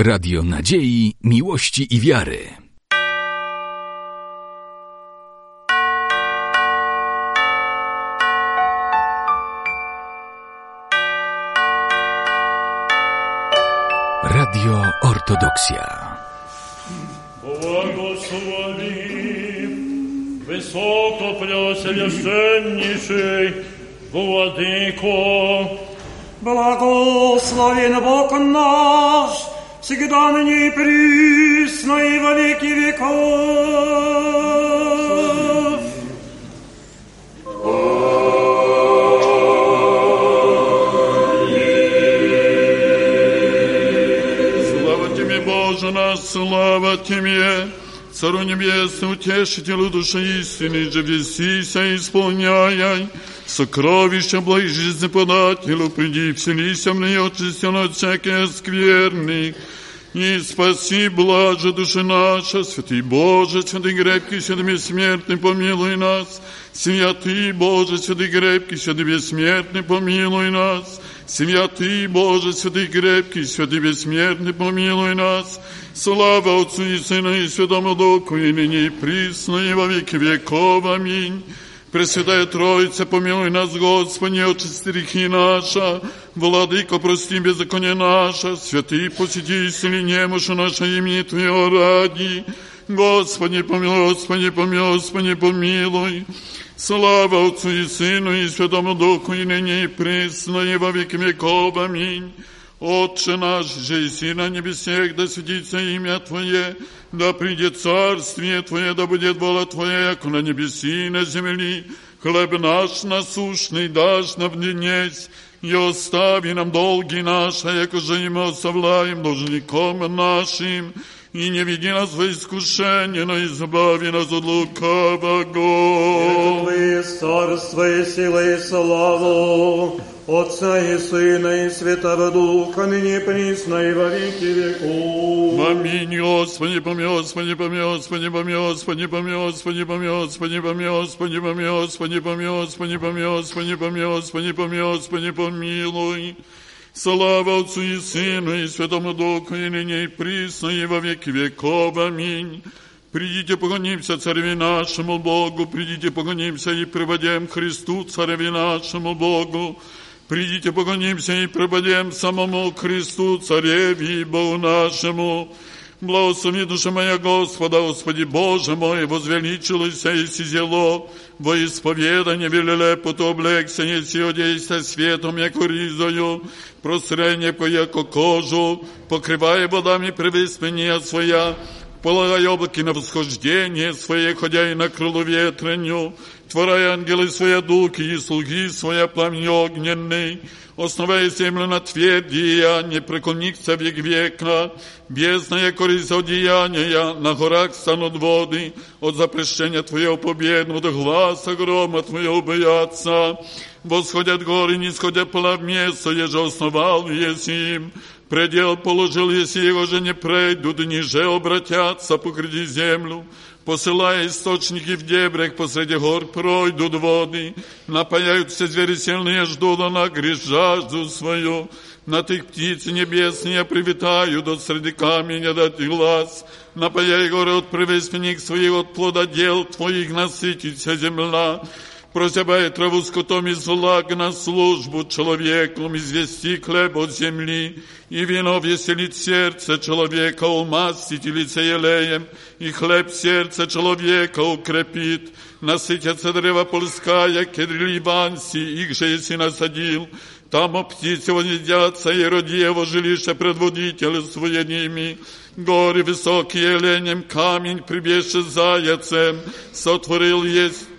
Radio Nadziei, Miłości i Wiary. Radio Ortodoksja. Błogosławi wysoko preosвященнейший Владыко, Благословен Бог наш, всегда ныне и присно и во веки веков. Слава Тебе, Боже наш, слава Тебе, Цару Небесный, Утешителю души истины, живесися, исполняй, сокровища жизни подателю, приди, вселися в нее, очистен от всяких скверных, и спаси, блаже души наша, святый Боже, святый крепкий, святый бессмертный, помилуй нас. Святый Боже, святый крепкий, святый бессмертный, помилуй нас. Святый Боже, святый крепкий, святый бессмертный, помилуй нас. Слава Отцу и Сыну и Святому Духу, и ныне и присно, и во веки веков. Аминь. Пресвятая Троица, помилуй нас, Господи, очисти грехи наша, Владыко, прости беззаконие наше, святый посети исцели немощи наше имени Твое ради. Господи, помилуй, Господи, помилуй, Господи, помилуй. Слава Отцу и Сыну и Святому Духу, и ныне и присно, и во веки веков. Аминь. Отче наш, же и на небесех, да светится имя Твое, да придет царствие Твое, да будет воля Твоя, як на небеси и на земли. Хлеб наш насущный дашь нам днесь, и остави нам долги наши, яко же и мы оставляем должником нашим, и не веди нас в искушение, но избави нас от лукавого. Твое царство и сила и славу, Отца и Сына и Святого Духа, ныне и присно и во веки веков. Аминь, Господи, помилуй, Господи, помилуй, Господи, помилуй, Господи, помилуй, Господи, помилуй, Господи, помилуй, Господи, помилуй, Господи, помилуй, Господи, помилуй, Господи, помилуй, Господи, помилуй, Господи, помилуй. Слава Отцу и Сыну и Святому Духу, и ныне и присно, и во веки веков. Аминь. Придите, поклонимся Цареви нашему Богу, придите, поклонимся и приводим Христу, Цареви нашему Богу. Придите, поклонимся и преподем самому Христу, Цареви и Богу нашему. Благослови душа моя Господа, Господи Боже мой, возвеличилося и сизело, во исповедание велелепоту облегся, неси одейся светом, яко ризою, просрение яко кожу, покрывая водами превыспения своя, полагай облаки на восхождение свое, ходя и на крылу ветренью, творая ангелы свои дуки и слуги своя пламень огненный, основая землю на твердия, не преклонится век века, бездна корис одеяния, на горах станут воды, от запрещения Твоего победного до гласа грома Твоего боятся. Восходят горы, не сходят в место, еже основал еси им, предел положил, если его же не пройдут, ниже обратятся, покрыти землю, посылая источники в дебрях, посреди гор пройдут воды, напаяют все звери сильные, ждут она грязь жажду свою, на tych птиц небесные привитают от среди камня дать глаз, напаяй горы от привественник своих, от плода дел твоих насытится земля, прозябая траву скотом и злак на службу человеком, извести хлеб от земли, и вино веселит сердце человека, умастить лице елеем, и хлеб сердце человека укрепит, насытятся древа полская, кедри ливанси, их же если насадил, там птицы вознедятся, и родево жилище предводителя свои ними, горы высокие ленем, камень прибежше заяцем, сотворил есть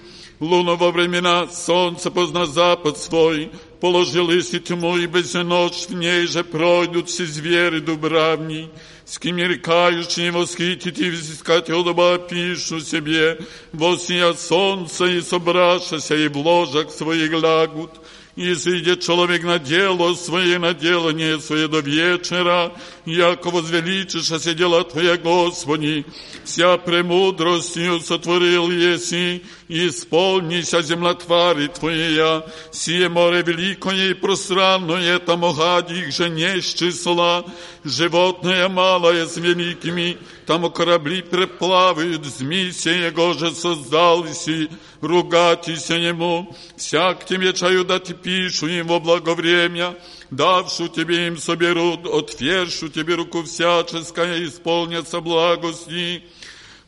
Луну во времена солнца позна запад свой, положил и тьму, и без ночь в ней же пройдут все звери дубравни, с кем рекающие восхитить и взыскать удоба пишу себе, восия солнца и собрашася, и в ложах своих лягут, и сойдет человек на дело свое, на делание свое до вечера, яко возвеличишься дела Твоя, Господи, вся премудростью сотворил еси, исполнися земля твари Твоя, сие море великое и пространное, там гадих же не числа, животное малое с великими, там корабли преплавают, змей его же создались, и ругайтеся ему, всяк тебе чаю дать пишу им во благовремя, давшу тебе им соберут, отвершу тебе руку всяческая, исполнятся благости,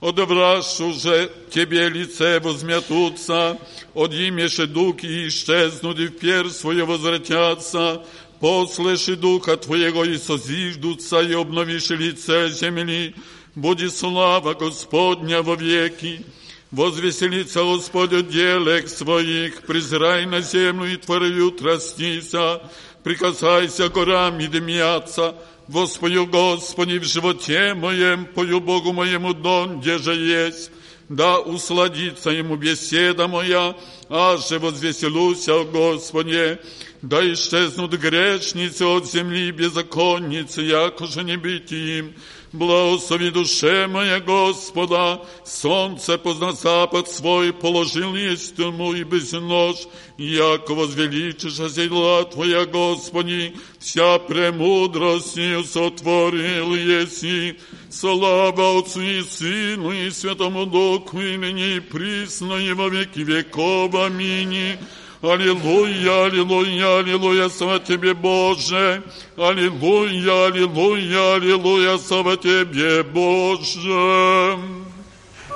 Odwrasz, że Ciebie lice возмятутся, odimieše дуки исчезнут и в пер свое возвратятся, послыши Духа Твоего и созиждутся, и обновишь лице земли, Буди слава Господня во веки, Возвеселится Господь делек своих, призрай на землю и творю тростися, прикасайся горам и дымятся, Воспою Господи в животе моем, пою Богу моему донде же есть, да усладится ему беседа моя, аже возвеселуся о Господе, да исчезнут грешницы от земли беззаконницы, яко же не быть им, Благослови душе моя Господа, солнце позна запад свой положил есть ему и без нож, яко возвеличишь дела Твоя, Господи, вся премудрость сотворил еси, слава Отцу и Сыну и Святому Духу, и ныне и присно, и во веки веков. Аминь. Аллилуйя, аллилуйя, аллилуйя, слава Тебе, Боже. Аллилуйя, аллилуйя, аллилуйя, слава Тебе, Боже.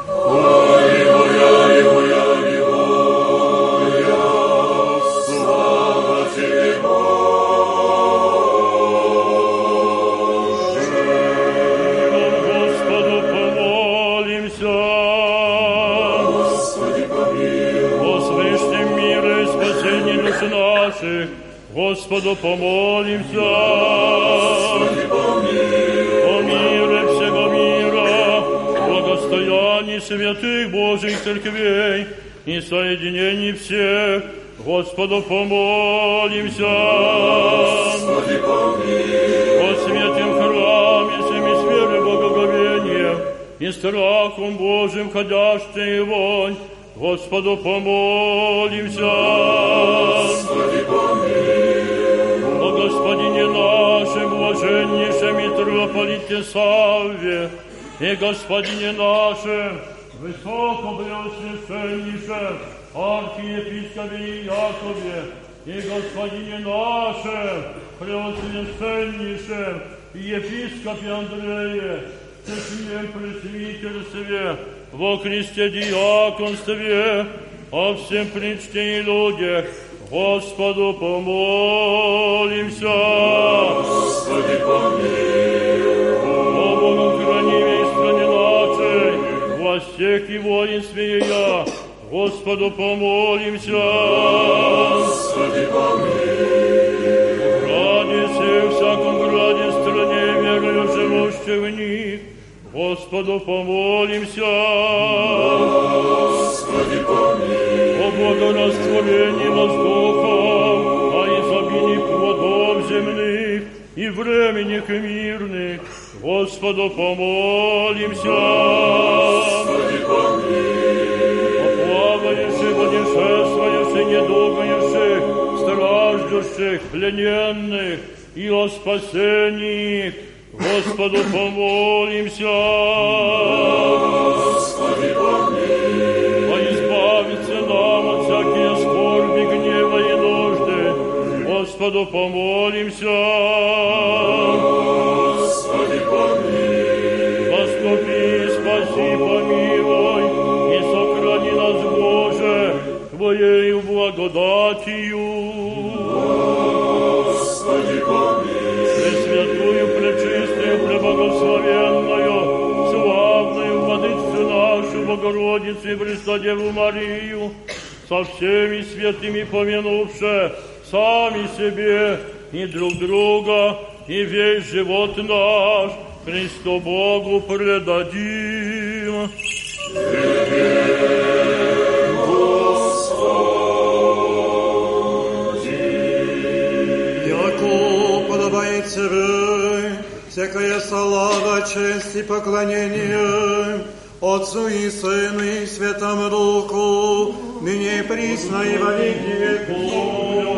Аллилуйя, Господу помолимся. Господи, помилуй. О мире всего мира, благостоянии святых Божьих церквей и соединении всех, Господу помолимся. Господи, помилуй. О святем храме, всеми сферы благоговения и страхом Божьим ходящей вонь, Господу помолимся. Господи, помилуй. блаженнейшем митрополите Савве, и Господине нашем, высокопреосвященнейшем архиепископе Якове, и Господине нашем, преосвященнейшем епископе Андрее, всем пресвитерстве, во Христе диаконстве, о всем причте и людях, Господу помолимся. Господи, помилуй. О Богом хранимей стране нашей, во всех и воинстве я, Господу помолимся. Господи, помилуй. Ради всех, всяком граде, стране, верою живущих в них, Господу помолимся. Господи, помилуй. О благорастворении воздухом, о изобилии плодов земных и временных мирных, Господу помолимся. Господи, помилуй. О плавающих, путешествующих, недугающих, страждущих, плененных и о спасении, Господу помолимся. Господи, помилуй. А избавиться нам от всякие скорби, гнева и нужды. Господу помолимся. Господи, помилуй. Поступи, спаси, помилуй, и сохрани нас, Боже, Твоею благодатью. Господи, помилуй. Преблагословенную, славную Владычцу нашу, Богородицу и Престодеву Марию, со всеми святыми помянувши сами себе и друг друга, и весь живот наш Христу Богу предадим. Господи, Всякая слава, честь и поклонение Отцу и Сыну и Святому Духу, ныне присно и во веки веков.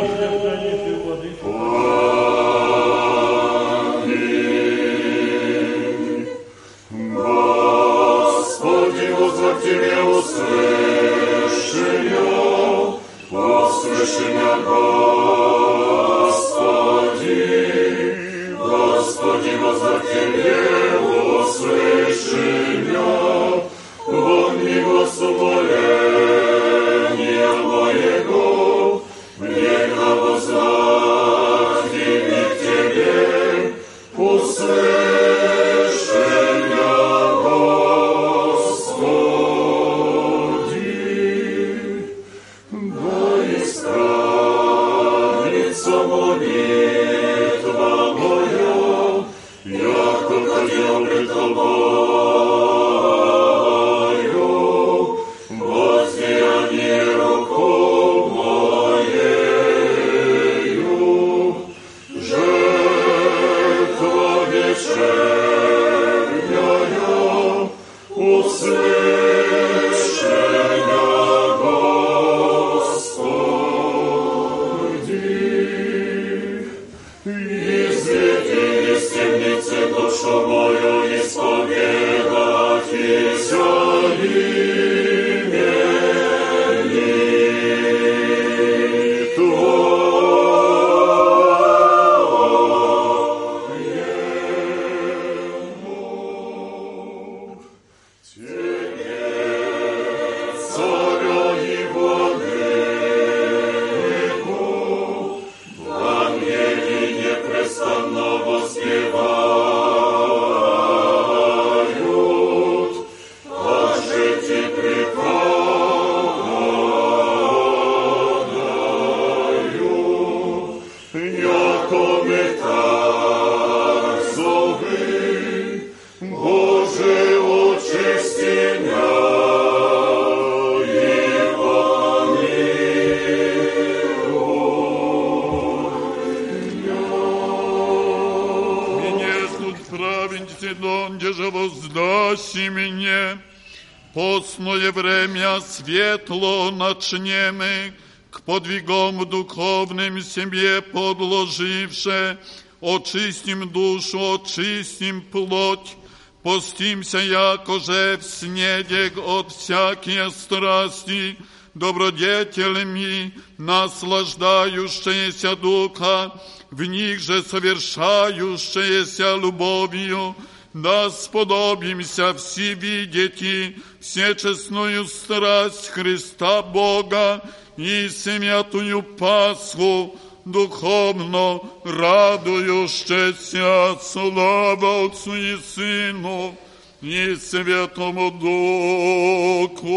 wremia świetlo naczniemy, k podwigom duchownym siebie podłożywszy, oczystim duшу, oczystim ploć, постимся, якоже в снедек от всякие страсти, добродетелями, наслаждающиеся духа, в них же совершающиеся любовью, да сподобимся все видеть и всечестную страсть Христа Бога и святую Пасху, духовно радующаяся слава Отцу и Сыну и Святому Духу.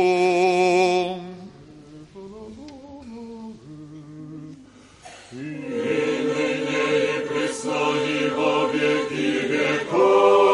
И ныне и пресно и во веки веков.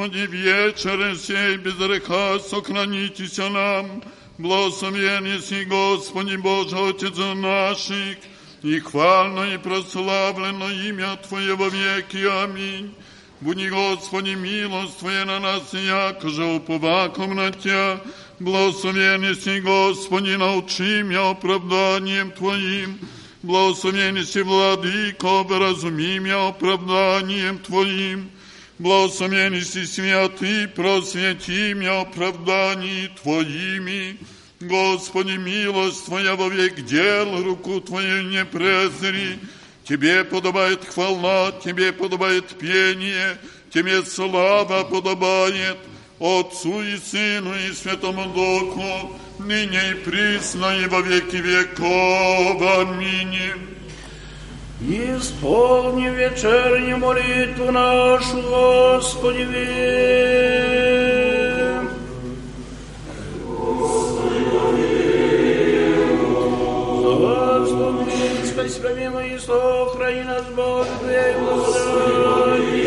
Господи, вечер сей без греха сохранитеся нам. Благословен еси, Господи, Боже, Отец наших, и хвально и прославлено имя Твое во веки. Аминь. Буди, Господи, милость Твоя на нас, яко же уповаком на Тя. Благословен еси, Господи, научи меня оправданием Твоим. Благословен еси, Владыко, разуми меня оправданием Твоим. Благословен еси, святый, просвети меня оправданий Твоими. Господи, милость Твоя во век дел, руку Твою не презри. Тебе подобает хвала, Тебе подобает пение, Тебе слава подобает Отцу и Сыну и Святому Духу, ныне и присно и во веки веков. Аминь. Исполни вечернюю молитву нашу, Господи, вем. Царство Минское, справимо и сохрани нас, Бог, Твоей благодатью.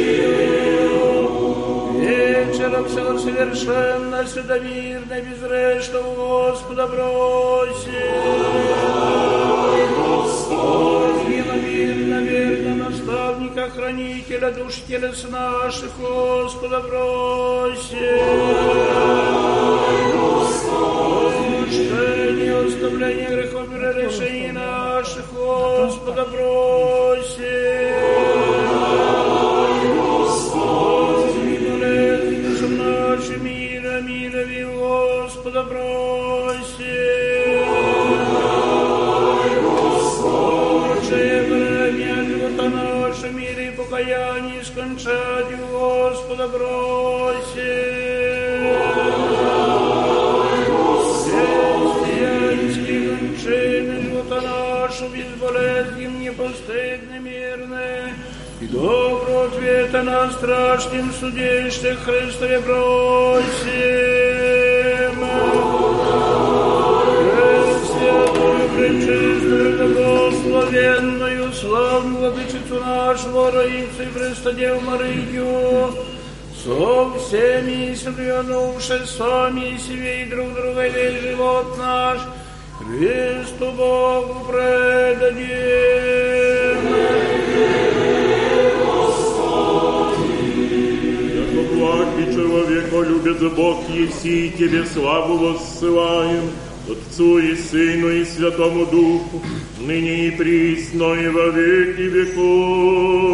Вечером все совершенно, святомирно, безрешного Господа бросим. Господи, верно, наставника, хранителя душ телес наших, Господа просим. Мщение, оставление грехов и решений наших, Господа просим. И добро ответа на страшном суде, что Христове просим. Святую, пречистую, благословенную, славную владычицу нашего, Раицу и Престодев Марию, со всеми соглянувши сами себе и друг друга весь живот наш, Христу Богу предадим. Благ и человека любит Бог, еси Тебе славу воссылаем, Отцу и Сыну и Святому Духу, ныне и присно и во веки веков.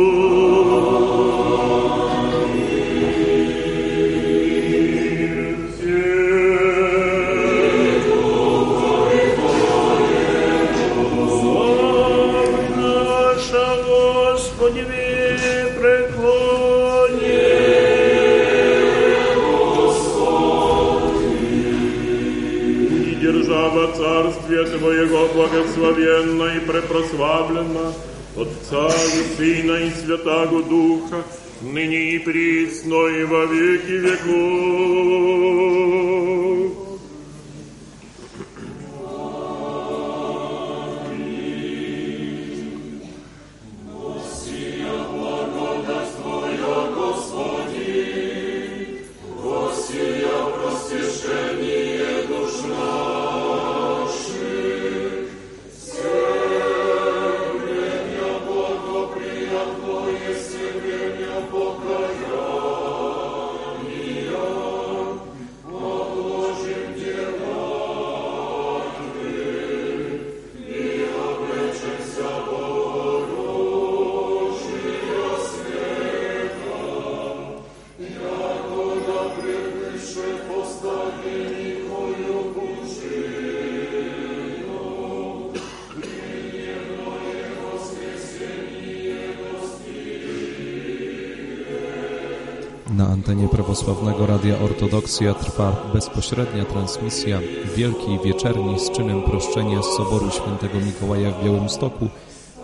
antenie prawosławnego Radia Ortodoksja trwa bezpośrednia transmisja Wielkiej Wieczerni z czynem proszczenia z Soboru Świętego Mikołaja w Białymstoku.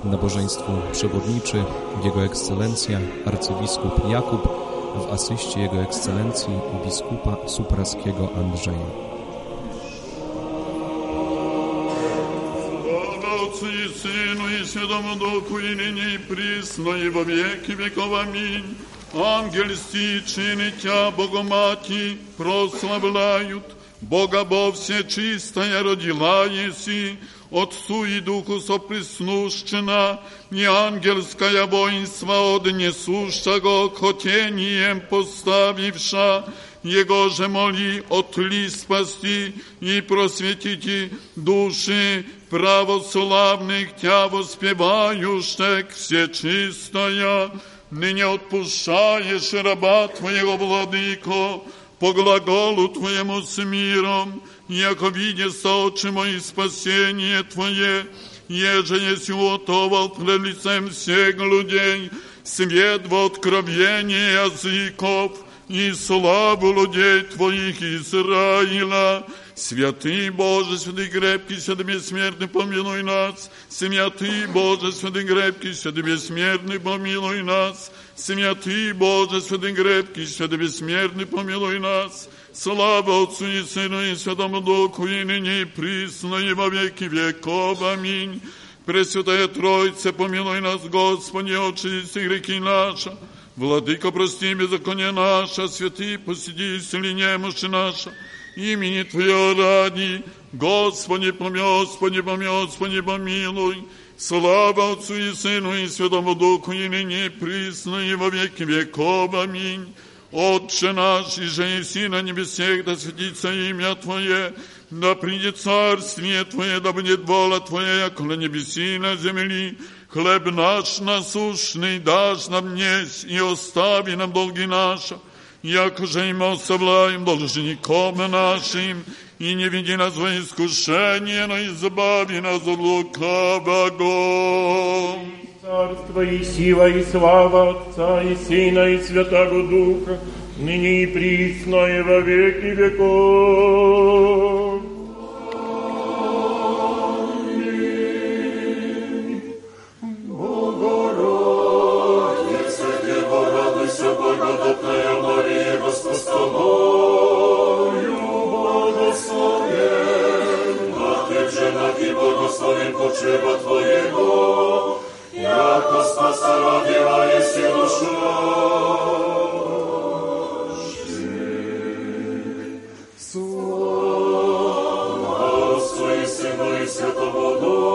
Nabożeństwu przewodniczy Jego Ekscelencja arcybiskup Jakub w asyście Jego Ekscelencji biskupa supraskiego Andrzeja. Слава Отцу и Сыну и Святому Духу, и ныне и присно, и во веки веков. Аминь. Ангельские чинитя Богомати прославляют, Бога Бо всечистая родила еси, Отцу и Духу соприснущена, не ангельская воинства однесущего хотением поставивша, Его Jego że moli спасти и i души православных, тя Tja все чистая. ныне отпущаешь раба Твоего, Владыко, по глаголу Твоему с миром, яко видится очи мои спасение Твое, еже есть уготовал пред лицем всех людей, свет в откровении языков и славу людей Твоих Израиля. Святый Боже, святый крепкий, святый бессмертный, помилуй нас. Святый Боже, святый крепкий, святый бессмертный, помилуй нас. Святый Боже, святый крепкий, святый бессмертный, помилуй нас. Слава Отцу и Сыну и Святому Духу, и ныне и присно, и во веки веков. Аминь. Пресвятая Троица, помилуй нас, Господи, очисти греки наша. Владыка, прости беззаконие наше, святый, посиди, исцели немощи наша. Имени Твоего ради, Господи, помилуй, Господи, помилуй, Господи, помилуй. Слава Отцу и Сыну и Святому Духу, и ныне присно, и во веки веков. Аминь. Отче наш, и же и на небесех, да светится имя Твое, да придет царствие Твое, да будет воля Твоя, як на небеси на земли. Хлеб наш насущный дашь нам днесь, и остави нам долги наши, яко же им оставляем должником нашим, и не веди нас во искушение, но избави нас от лукавого. Царство и сила и слава Отца и Сына и Святого Духа, ныне и присно и во веки веков. Отцу и Сыну и Святому Духу,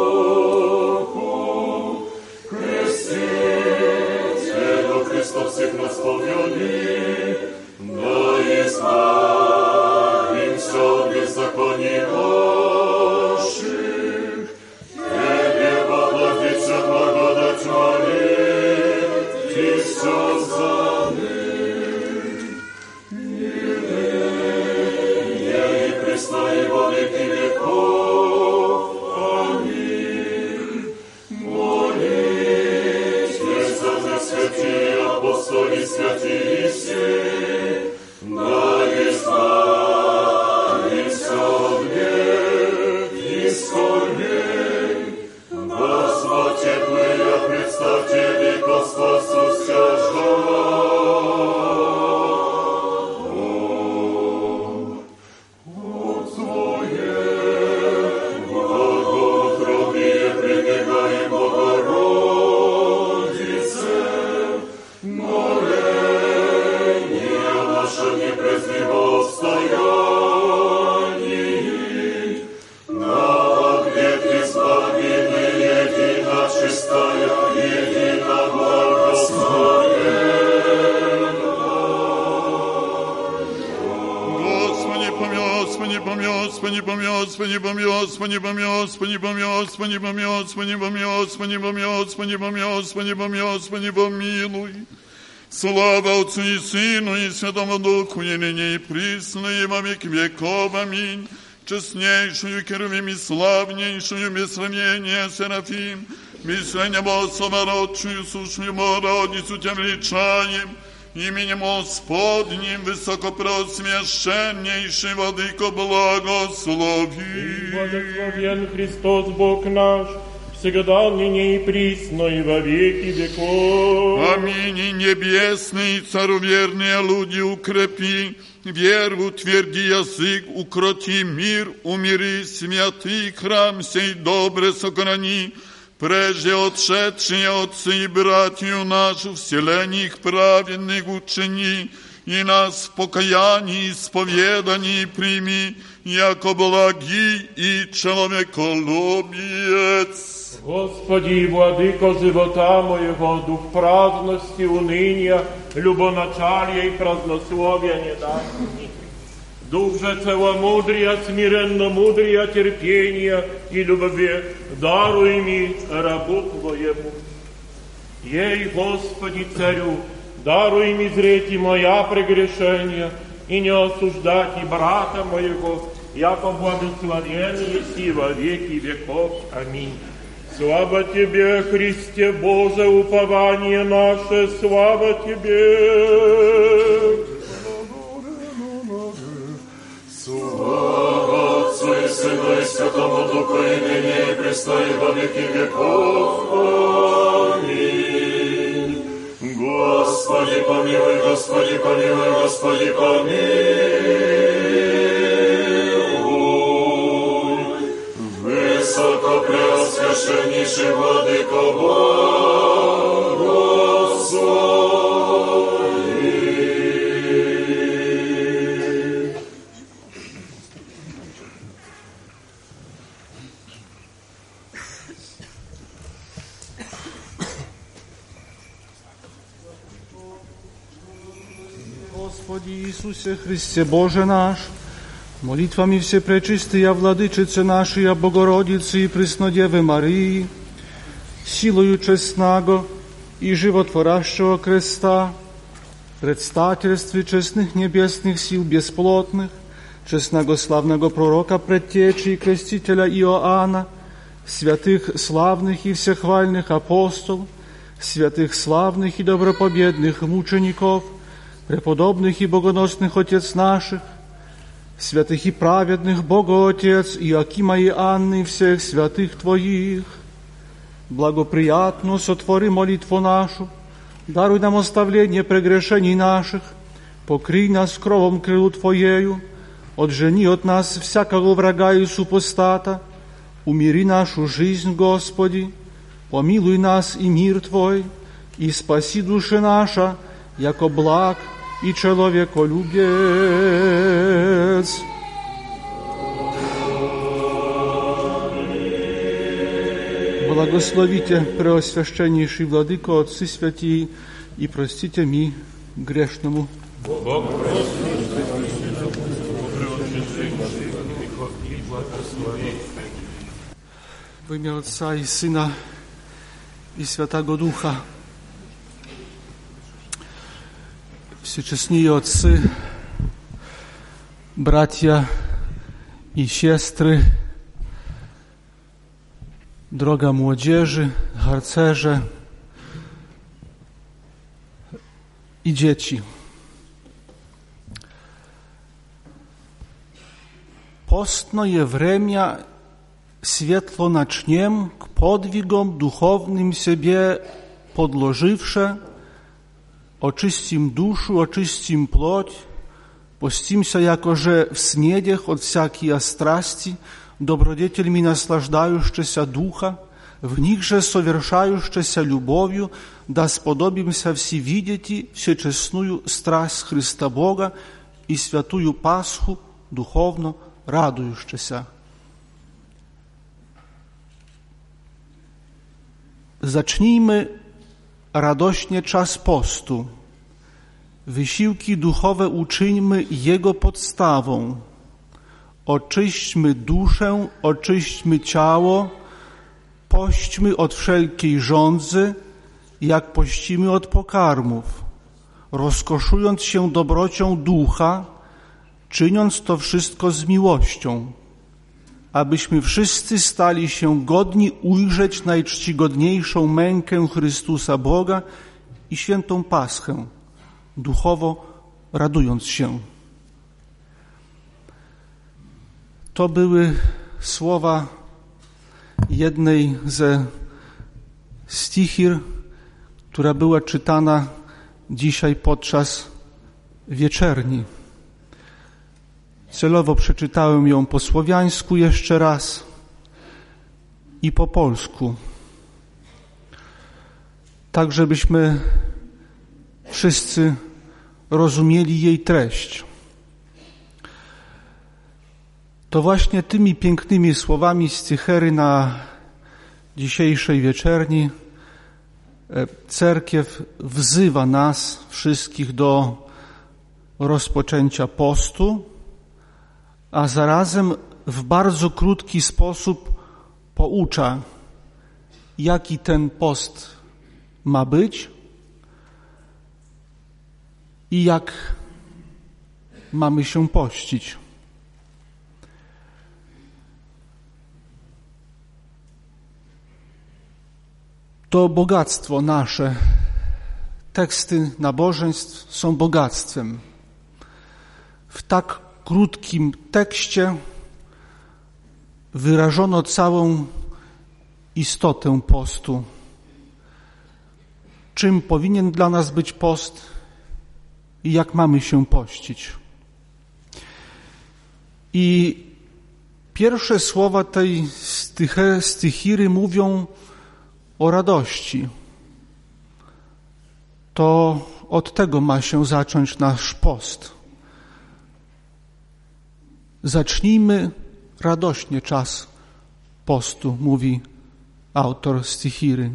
Господи, помилуй, Господи, помилуй, Господи, помилуй, Господи, помилуй, Господи, помилуй, Господи, помилуй, Господи, помилуй, Господи, помилуй. Слава Отцу и Сыну и Святому Духу, и ныне и присно, и во веки веков. Аминь. Честнейшую Керувим и славнейшую без сравнения Серафим, Мисля небо самородшую, сушную Богородицу тем величаем, именем Господним высокопросвященнейший Владыко благослови. Благословен Христос Бог наш, всегда ныне и присно и во веки веков. Аминь. И небесный цару верные люди укрепи, веру утверди язык, укроти мир, умири, святый храм сей добре сохрани, Прежде отшедшие отцы и братью нашу, вселение их праведных учени, и нас в покаянии исповедании прими, яко благий и человеколюбец. Господи, Владыко живота моего, дух праздности, уныния, любоначалия и празднословия не дай мне. Дух же целомудрия, смиренно-мудрия, терпения и любви, даруй ми рабу Твоему. Ей, Господи, Царю, даруй ми зреть и моя прегрешения, и не осуждать и брата моего, яко благословен еси во веки веков. Аминь. Слава Тебе, Христе Боже, упование наше, слава Тебе! Слава Отцу и Сыну Святому Духу, и ныне и пресно и во. Господи, помилуй, Господи, помилуй, Господи, помилуй. Высоко преосвященнейший Владыко Богослови. Господи Иисусе Христе Боже наш, молитвами все пречистые Владычицы нашей, а Богородицы и Преснодевы Марии, силою честного и животворящего креста, предстательстве честных небесных сил бесплотных, честного славного пророка предтечи и крестителя Иоанна, святых славных и всехвальных апостолов, святых славных и добропобедных мучеников, преподобных и богоносных Отец наших, святых и праведных Бога Отец Иакима и Анны, всех святых Твоих, благоприятно сотвори молитву нашу, даруй нам оставление прегрешений наших, покрий нас кровом крылу Твоею, отжени от нас всякого врага и супостата, умири нашу жизнь, Господи, помилуй нас и мир Твой, и спаси души наша, яко благ и человеколюбец. Благословите, Преосвященнейший Владыко, Отцы Святии, и простите ми, грешному. W imię Ojca i Syna i Świętego Ducha. Всечестные отцы, братья и сестры, droga młodzieży, harcerze i dzieci. Postno je vremja świetlo nacznym k podwigom duchownym siebie podłożywsze, oczyścim duszu, oczyścim ploć, постимся, якоже в снедях от всякие страсти, добродетельми наслаждающегося духа, в них же совершающейся любовью, да сподобимся всевидеть всечестную страсть Христа Бога и святую Пасху духовно радующийся. Zacznijmy radośnie czas postu. Wysiłki duchowe uczyńmy Jego podstawą. Oczyśćmy duszę, oczyśćmy ciało, pośćmy od wszelkiej żądzy, jak pościmy od pokarmów, rozkoszując się dobrocią ducha, czyniąc to wszystko z miłością, abyśmy wszyscy stali się godni ujrzeć najczcigodniejszą mękę Chrystusa Boga i świętą Paschę, duchowo radując się. To były słowa jednej ze stichir, która była czytana dzisiaj podczas wieczerni. Celowo przeczytałem ją po słowiańsku jeszcze raz i po polsku. tak żebyśmy wszyscy rozumieli jej treść. To właśnie tymi pięknymi słowami z Cychery na dzisiejszej wieczerni e, cerkiew wzywa nas wszystkich do rozpoczęcia postu, a zarazem w bardzo krótki sposób poucza, jaki ten post ma być i jak mamy się pościć. To bogactwo nasze, teksty nabożeństw są bogactwem. W tak krótkim tekście wyrażono całą istotę postu. Czym powinien dla nas być post i jak mamy się pościć. I pierwsze słowa tej stychiry mówią o radości. To od tego ma się zacząć nasz post. Zacznijmy radośnie czas postu, mówi autor Stichiry.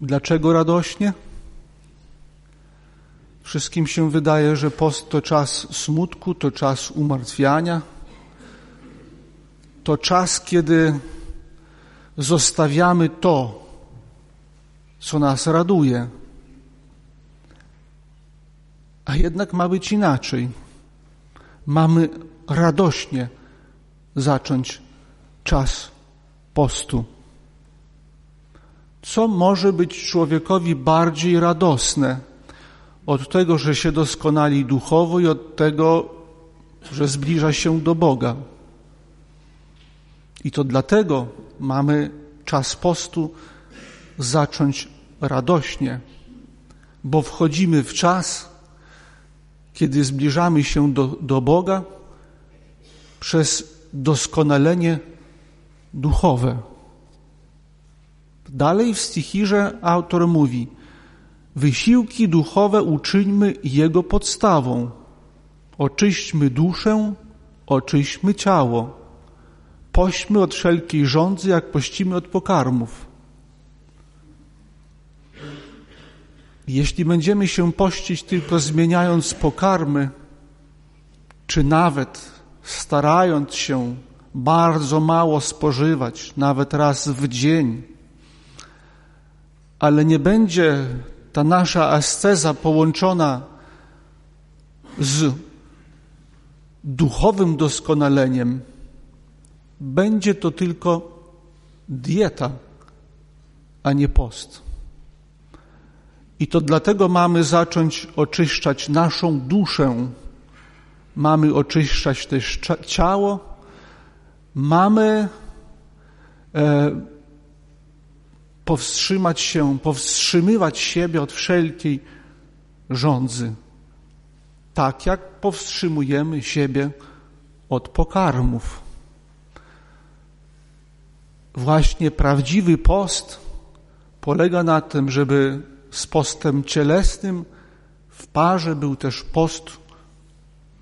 Dlaczego radośnie? Wszystkim się wydaje, że post to czas smutku, to czas umartwiania, to czas, kiedy zostawiamy to, co nas raduje. A jednak ma być inaczej. Mamy radośnie zacząć czas postu. Co może być człowiekowi bardziej radosne od tego, że się doskonali duchowo i od tego, że zbliża się do Boga? I to dlatego mamy czas postu zacząć radośnie, bo wchodzimy w czas, kiedy zbliżamy się do, do Boga przez doskonalenie duchowe. Dalej w stichirze autor mówi: Wysiłki duchowe uczyńmy Jego podstawą. Oczyśćmy duszę, oczyśćmy ciało. Pośćmy od wszelkiej rządzy, jak pościmy od pokarmów. Jeśli będziemy się pościć tylko zmieniając pokarmy, czy nawet starając się bardzo mało spożywać, nawet raz w dzień, ale nie będzie ta nasza asceza połączona z duchowym doskonaleniem, będzie to tylko dieta, a nie post. I to dlatego mamy zacząć oczyszczać naszą duszę, mamy oczyszczać też ciało, mamy e, powstrzymać się, powstrzymywać siebie od wszelkiej rządzy, tak jak powstrzymujemy siebie od pokarmów. Właśnie prawdziwy post polega na tym, żeby z postem cielesnym w parze był też post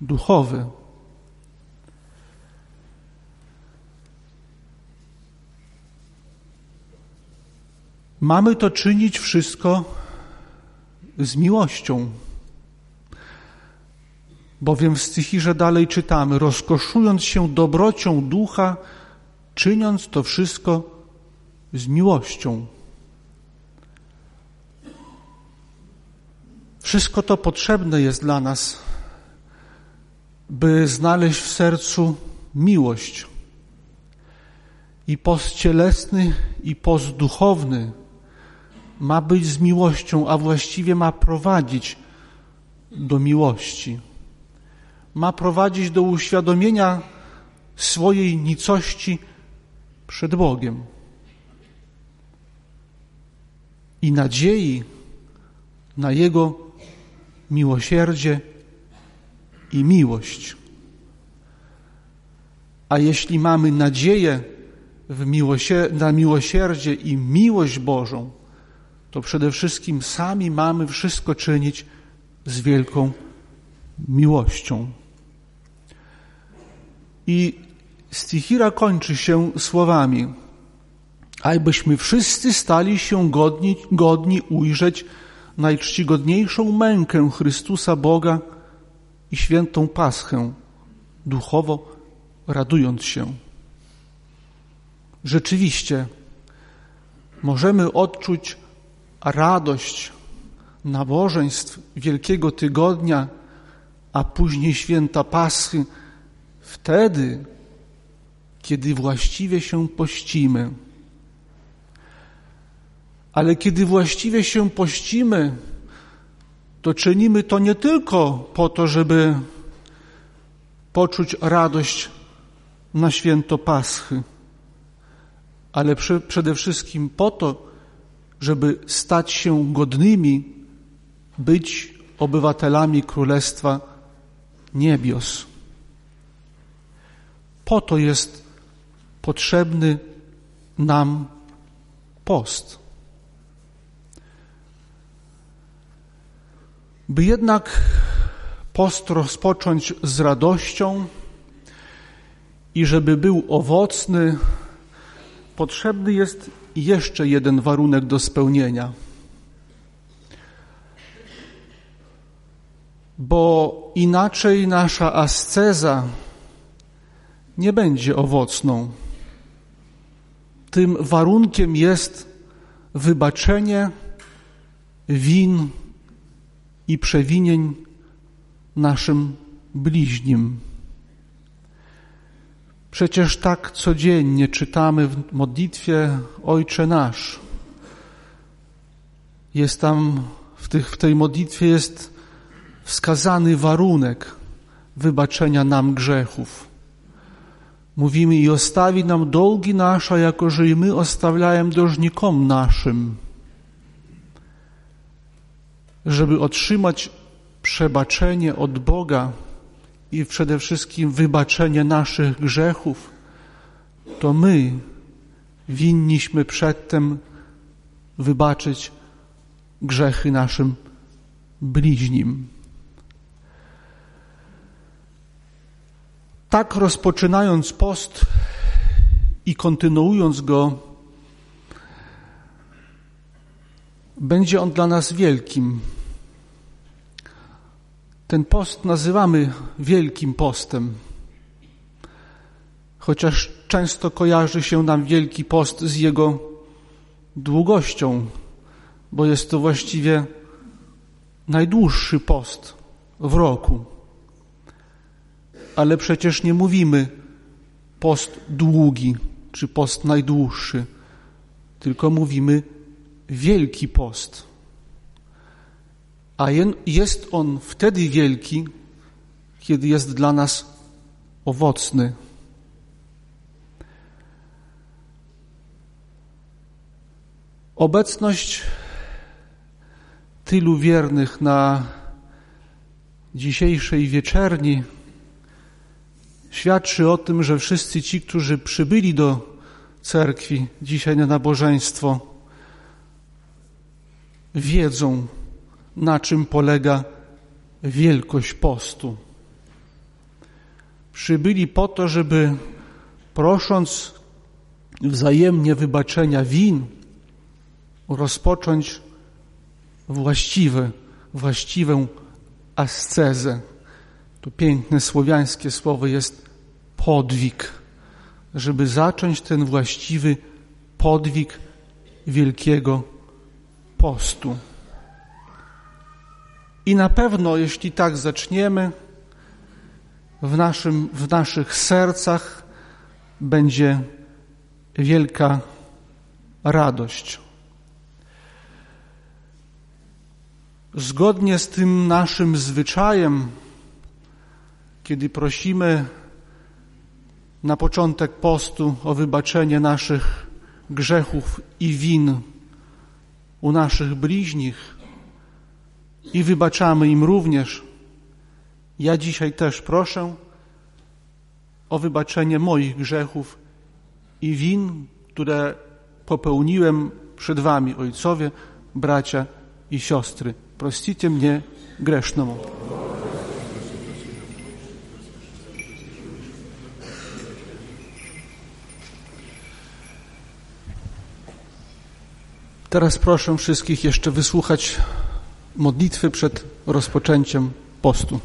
duchowy. Mamy to czynić wszystko z miłością. Bowiem w Stychirze dalej czytamy, rozkoszując się dobrocią ducha, czyniąc to wszystko z miłością. Wszystko to potrzebne jest dla nas, by znaleźć w sercu miłość. I post cielesny, i post duchowny ma być z miłością, a właściwie ma prowadzić do miłości. Ma prowadzić do uświadomienia swojej nicości przed Bogiem i nadziei na Jego miłosierdzie i miłość. A jeśli mamy nadzieję w miłosie na miłosierdzie i miłość Bożą, to przede wszystkim sami mamy wszystko czynić z wielką miłością. I stichira kończy się słowami Ajbyśmy wszyscy stali się godni, godni ujrzeć najczcigodniejszą mękę Chrystusa Boga i świętą Paschę, duchowo radując się. Rzeczywiście możemy odczuć radość nabożeństw Wielkiego Tygodnia, a później święta Paschy, wtedy, kiedy właściwie się pościmy. Ale kiedy właściwie się pościmy, to czynimy to nie tylko po to, żeby poczuć radość na święto Paschy, ale przede wszystkim po to, żeby stać się godnymi być obywatelami Królestwa Niebios. Po to jest potrzebny nam post. By jednak post rozpocząć z radością i żeby był owocny, potrzebny jest jeszcze jeden warunek do spełnienia. Bo inaczej nasza asceza nie będzie owocną. Tym warunkiem jest wybaczenie win i przewinień naszym bliźnim. Przecież tak codziennie czytamy w modlitwie Ojcze Nasz. Jest tam, w, tych, w tej modlitwie jest wskazany warunek wybaczenia nam grzechów. Mówimy i ostawi nam dolgi nasze, jako że i my ostawiajem dłużnikom naszym. Żeby otrzymać przebaczenie od Boga i przede wszystkim wybaczenie naszych grzechów, to my winniśmy przedtem wybaczyć grzechy naszym bliźnim. Tak rozpoczynając post i kontynuując go, będzie on dla nas wielkim. Ten post nazywamy Wielkim Postem, chociaż często kojarzy się nam Wielki Post z jego długością, bo jest to właściwie najdłuższy post w roku ale przecież nie mówimy post długi czy post najdłuższy, tylko mówimy wielki post. A jest on wtedy wielki, kiedy jest dla nas owocny. Obecność tylu wiernych na dzisiejszej wieczerni świadczy o tym, że wszyscy ci, którzy przybyli do cerkwi dzisiaj na nabożeństwo, wiedzą, na czym polega wielkość postu. Przybyli po to, żeby prosząc wzajemnie wybaczenia win, rozpocząć właściwe, właściwą ascezę. To piękne słowiańskie słowo jest podwig, żeby zacząć ten właściwy podwig wielkiego postu. I na pewno, jeśli tak zaczniemy, w, naszym, w naszych sercach będzie wielka radość. Zgodnie z tym naszym zwyczajem, kiedy prosimy na początek postu o wybaczenie naszych grzechów i win u naszych bliźnich i wybaczamy im również. Ja dzisiaj też proszę o wybaczenie moich grzechów i win, które popełniłem przed Wami, ojcowie, bracia i siostry. Prościcie mnie gresznemu. Teraz proszę wszystkich jeszcze wysłuchać modlitwy przed rozpoczęciem postu.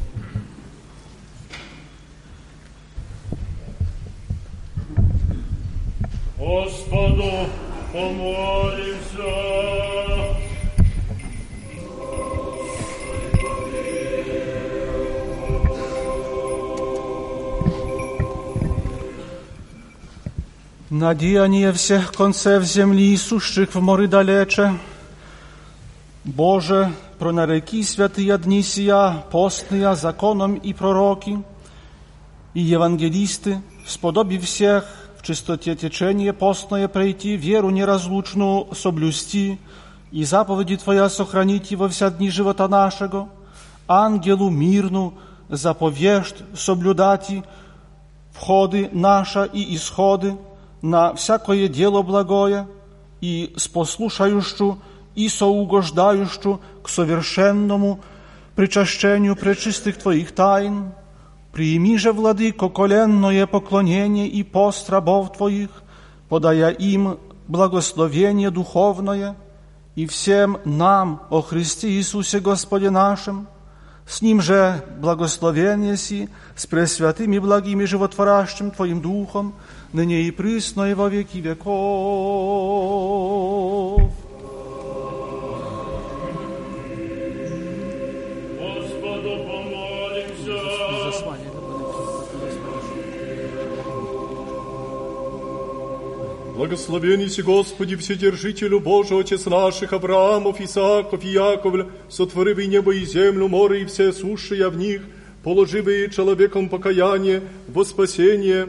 Господу помолимся. Na деяние всех концев земли, сущих в моры далече, Боже, пронареки святые дни сия, постные законом и пророки, и евангелисты, сподоби всех в чистоте течения постное пройти, веру неразлучную соблюсти, и заповеди Твоя сохранить во вся дни живота нашего, ангелу мирну заповежд соблюдать входы наша и исходы, на всякое дело благое и спослушающую и соугождающую к совершенному причащению пречистых Твоих тайн. Прими же, Владыко, коленное поклонение и пост рабов Твоих, подая им благословение духовное, и всем нам, о Христе Иисусе Господе нашим, с Ним же благословение си, с пресвятым и благим и животворящим Твоим Духом, ныне и присно и во веки веков. Благословен Господи, Вседержителю Божий, Отец наших Авраамов, Исааков и Яковль, сотворивый небо и землю, море и все сушия в них, положивый человеком покаяние во спасение,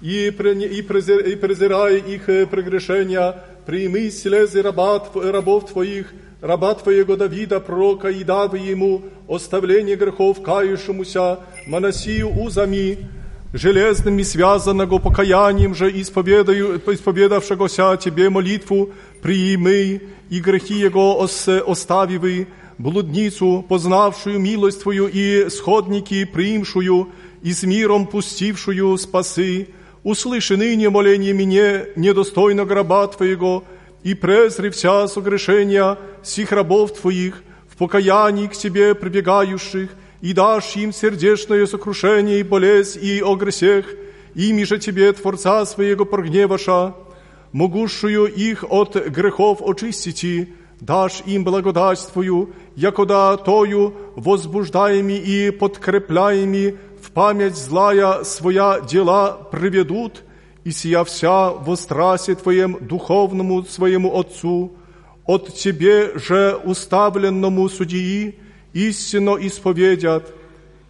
и, и, презир- и презирая их э, прегрешения, прими слезы рабат, рабов Твоих, раба Твоего Давида, пророка, и давы ему оставление грехов кающемуся, Манасию узами, железными связанного покаянием же исповедаю, исповедавшегося Тебе молитву, приими и грехи Его ос, оставивы, блудницу, познавшую милость Твою и сходники, приимшую, и с миром пустившую спасы, услыши ныне моление мне, недостойно гроба Твоего, и презри вся согрешения сих рабов Твоих, в покаянии к Тебе прибегающих, и дашь им сердечное сокрушение и болезнь и о гресех, ими же Тебе, Творца Своего, прогневаша, могущую их от грехов очистити, дашь им благодать Твою, якода Тою возбуждаеми и подкрепляеми в память злая своя дела приведут, и сия вся во страсе Твоем духовному своему Отцу, от Тебе же уставленному судьи, истинно исповедят,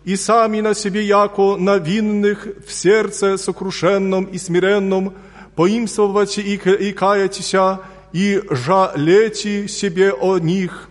и сами на себе, яко на винных в сердце сокрушенном и смиренном, поимствовать и, и каятися, и жалети себе о них,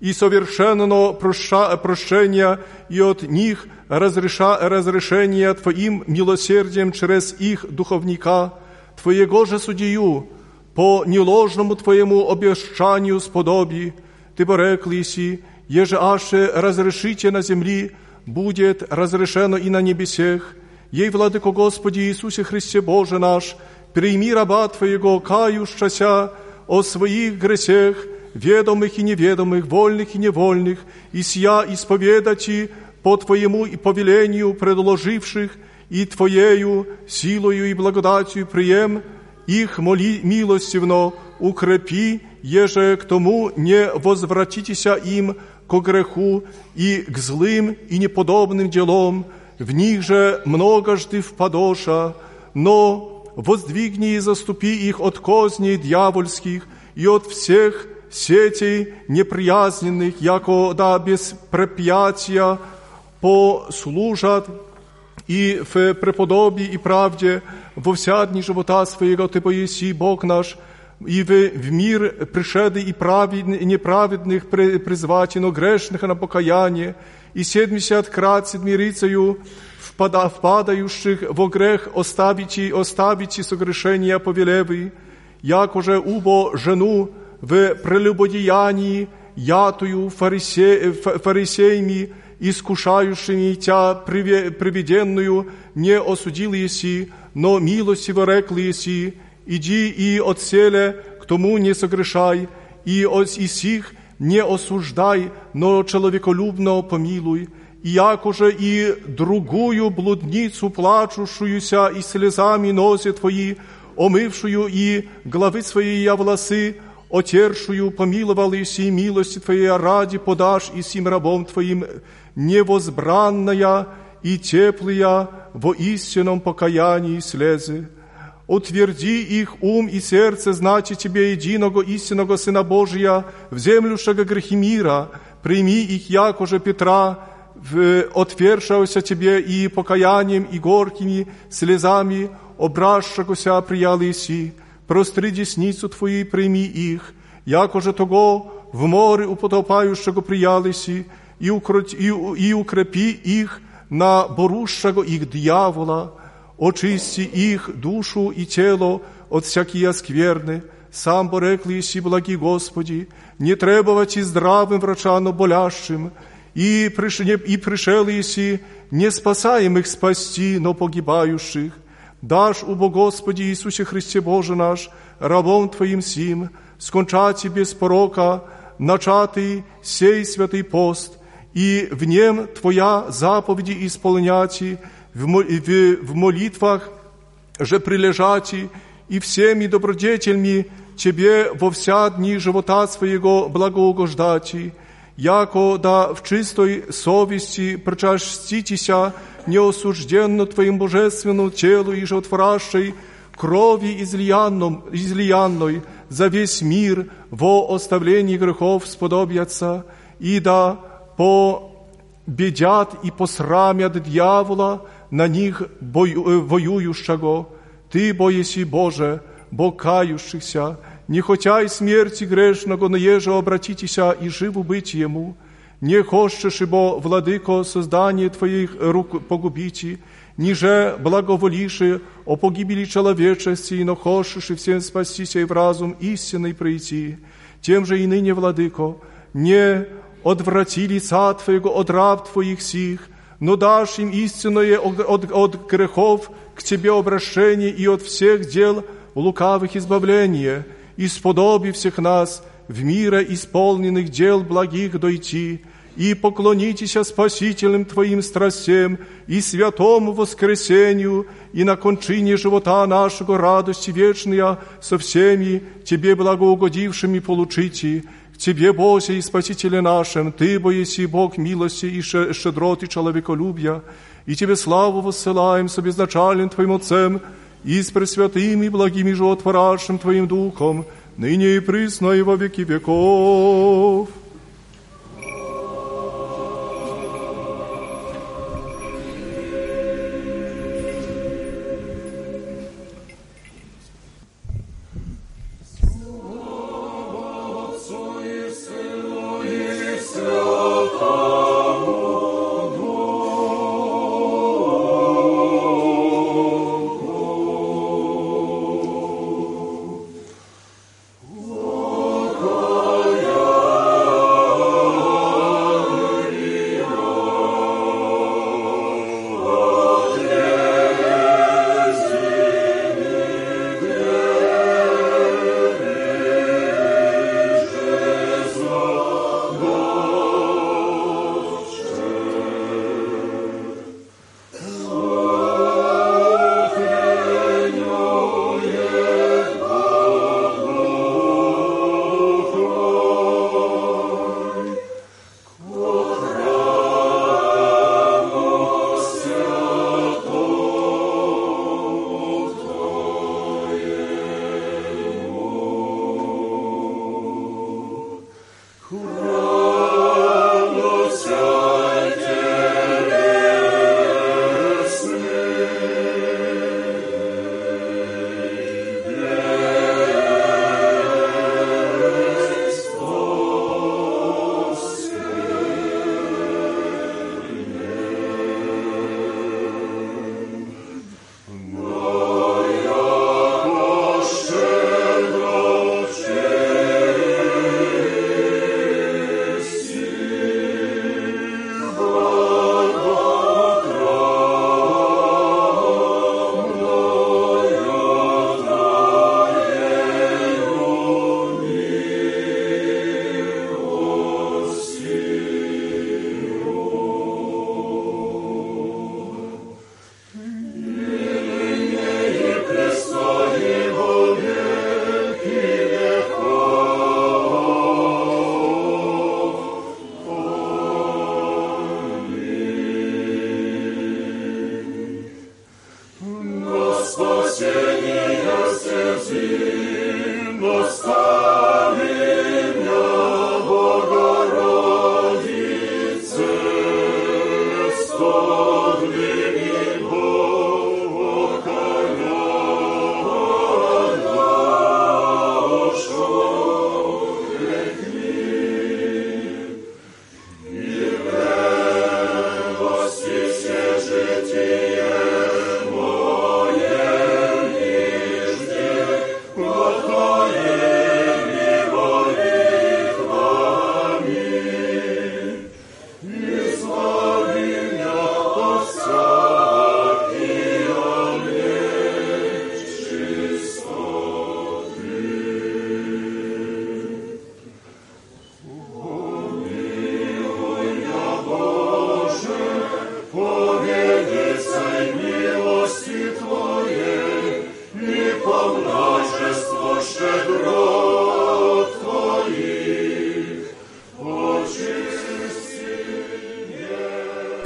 и совершенно проща, прощения и от них разреша, разрешения Твоим милосердием через их духовника, Твоего же судью, по неложному Твоему обещанию сподоби, Ты пореклиси, еже аше разрешите на земли, будет разрешено и на небесех. Ей, Владыко Господи Иисусе Христе Боже наш, прими раба Твоего, кающася о своих гресех, ведомых и неведомых, вольных и невольных, и сия исповедати по Твоему и повелению предложивших, и Твоею силою и благодатью прием их моли милостивно, укрепи, еже к тому не возвратитеся им ко греху и к злым и неподобным делам, в них же многожды впадоша, но воздвигни и заступи их от козней дьявольских и от всех сетей неприязненных, яко да без препятия послужат и в преподобии и правде во вся дни живота своего Ты поеси, Бог наш, и в, мир пришеды и, праведных, и неправедных призвати, но грешных на покаяние, и седмдесят крат седмирицею впада, впадающих во грех оставите, оставите согрешения повелевы, якоже убо жену в прелюбодеянии, ятую фарисе, фарисеями, искушающими тя приведенную, не осудил еси, но милостиво рекл еси, иди и отселе к тому не согрешай, и и сих не осуждай, но человеколюбно помилуй, и якоже и другую блудницу, плачущуюся и слезами носе твои, омывшую и главы свои я волосы, отершую, помиловал Иси, милости Твоей ради подашь и сим рабом Твоим невозбранная и теплая во истинном покаянии слезы. Утверди их ум и сердце знать Тебе единого истинного Сына Божия, в землющего грехи мира, прими их, якоже Петра, в отвершався Тебе и покаянием, и горькими слезами, обращагося прияли Иси, простри десницу Твою, прими их, якоже того в море употопающего приялися, и, укрот, и, и укрепи их на борущего их дьявола, очисти их душу и тело от всякие скверны, сам порекли еси благи Господи, не требовать и здравым врачам, но болящим, и, приш, и пришел еси не спасаемых спасти, но погибающих, дашь, убо Господи Иисусе Христе Боже наш, рабом Твоим сим, скончати без порока, начатый сей святый пост, и в нем Твоя заповеди исполняти, в, в, в молитвах же прилежати, и всеми добродетельми Тебе во вся дни живота своего благоугождати, яко да в чистой совести причаститеся неосужденно Твоим божественному телу и животворящей крови излиянном, излиянной за весь мир во оставлении грехов сподобятся, и да победят и посрамят дьявола на них бою, воюющего. Ты, боеси Боже, Бог кающихся, не хотя и смерти грешного, но еже обратитеся и живу быть Ему, не хочешь, ибо, владыко, создание Твоих рук погубите, ниже благоволиши о погибели человечести, но хочешь и всем спастися и в разум истинный прийти. Тем же и ныне, владыко, не odwraci лица Twojego od rab Twoich sich, но дашь им истинное от, от, от грехов к Тебе обращение и от всех дел лукавых избавление, сподоби всех нас в мира исполненных дел благих дойти, и поклонитесь спасительным Твоим страстям и святому воскресению, и на кончине живота нашего радости вечная со всеми Тебе благоугодившими получите, Тебе, Боже и Спасителе нашим, Ты, бо еси Бог милости и щедроты человеколюбия, и Тебе славу воссылаем с обезначальным Твоим Отцем, и с пресвятым и благим и животворящим Твоим Духом, ныне и присно и во веки веков.